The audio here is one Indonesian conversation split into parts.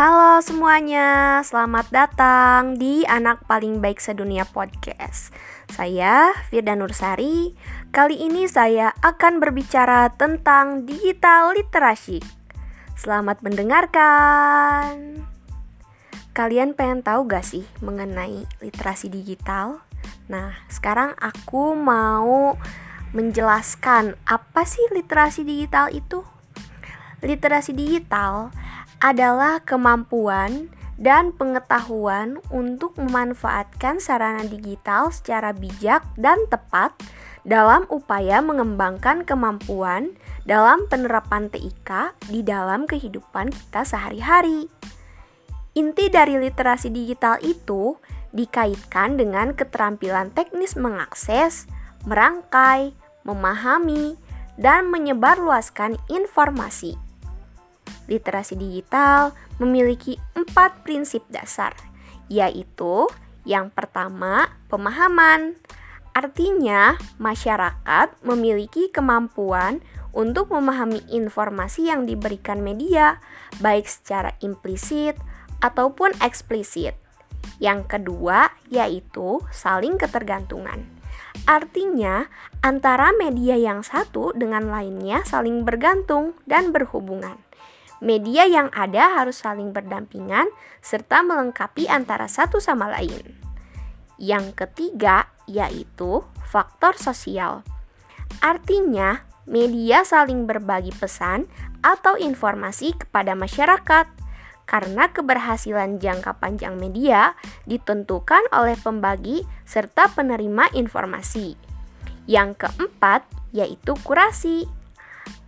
Halo semuanya, selamat datang di Anak Paling Baik Sedunia Podcast. Saya Firda Nursari. Kali ini saya akan berbicara tentang digital literasi. Selamat mendengarkan. Kalian pengen tahu gak sih mengenai literasi digital? Nah, sekarang aku mau menjelaskan apa sih literasi digital itu. Literasi digital adalah kemampuan dan pengetahuan untuk memanfaatkan sarana digital secara bijak dan tepat dalam upaya mengembangkan kemampuan dalam penerapan TIK di dalam kehidupan kita sehari-hari. Inti dari literasi digital itu dikaitkan dengan keterampilan teknis mengakses, merangkai, memahami, dan menyebarluaskan informasi literasi digital memiliki empat prinsip dasar, yaitu yang pertama, pemahaman. Artinya, masyarakat memiliki kemampuan untuk memahami informasi yang diberikan media, baik secara implisit ataupun eksplisit. Yang kedua, yaitu saling ketergantungan. Artinya, antara media yang satu dengan lainnya saling bergantung dan berhubungan. Media yang ada harus saling berdampingan serta melengkapi antara satu sama lain. Yang ketiga yaitu faktor sosial. Artinya, media saling berbagi pesan atau informasi kepada masyarakat karena keberhasilan jangka panjang media ditentukan oleh pembagi serta penerima informasi. Yang keempat yaitu kurasi.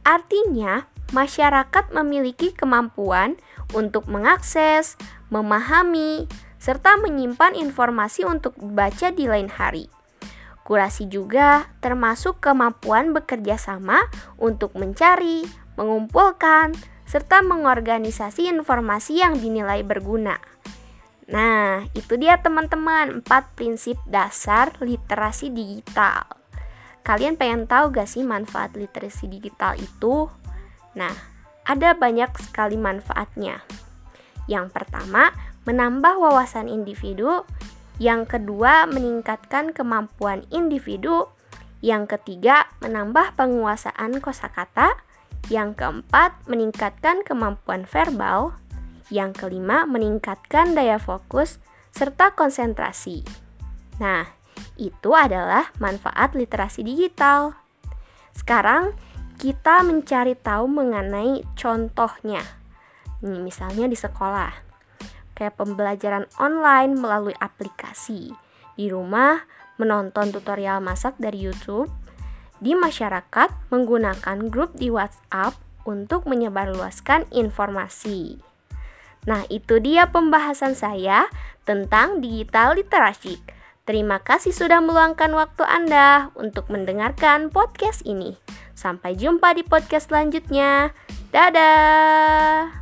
Artinya, masyarakat memiliki kemampuan untuk mengakses, memahami, serta menyimpan informasi untuk dibaca di lain hari. Kurasi juga termasuk kemampuan bekerja sama untuk mencari, mengumpulkan, serta mengorganisasi informasi yang dinilai berguna. Nah, itu dia teman-teman, empat prinsip dasar literasi digital. Kalian pengen tahu gak sih manfaat literasi digital itu? Nah, ada banyak sekali manfaatnya. Yang pertama, menambah wawasan individu. Yang kedua, meningkatkan kemampuan individu. Yang ketiga, menambah penguasaan kosakata. Yang keempat, meningkatkan kemampuan verbal. Yang kelima, meningkatkan daya fokus serta konsentrasi. Nah, itu adalah manfaat literasi digital. Sekarang, kita mencari tahu mengenai contohnya. Ini misalnya di sekolah. Kayak pembelajaran online melalui aplikasi. Di rumah menonton tutorial masak dari YouTube. Di masyarakat menggunakan grup di WhatsApp untuk menyebarluaskan informasi. Nah, itu dia pembahasan saya tentang digital literasi. Terima kasih sudah meluangkan waktu Anda untuk mendengarkan podcast ini. Sampai jumpa di podcast selanjutnya. Dadah.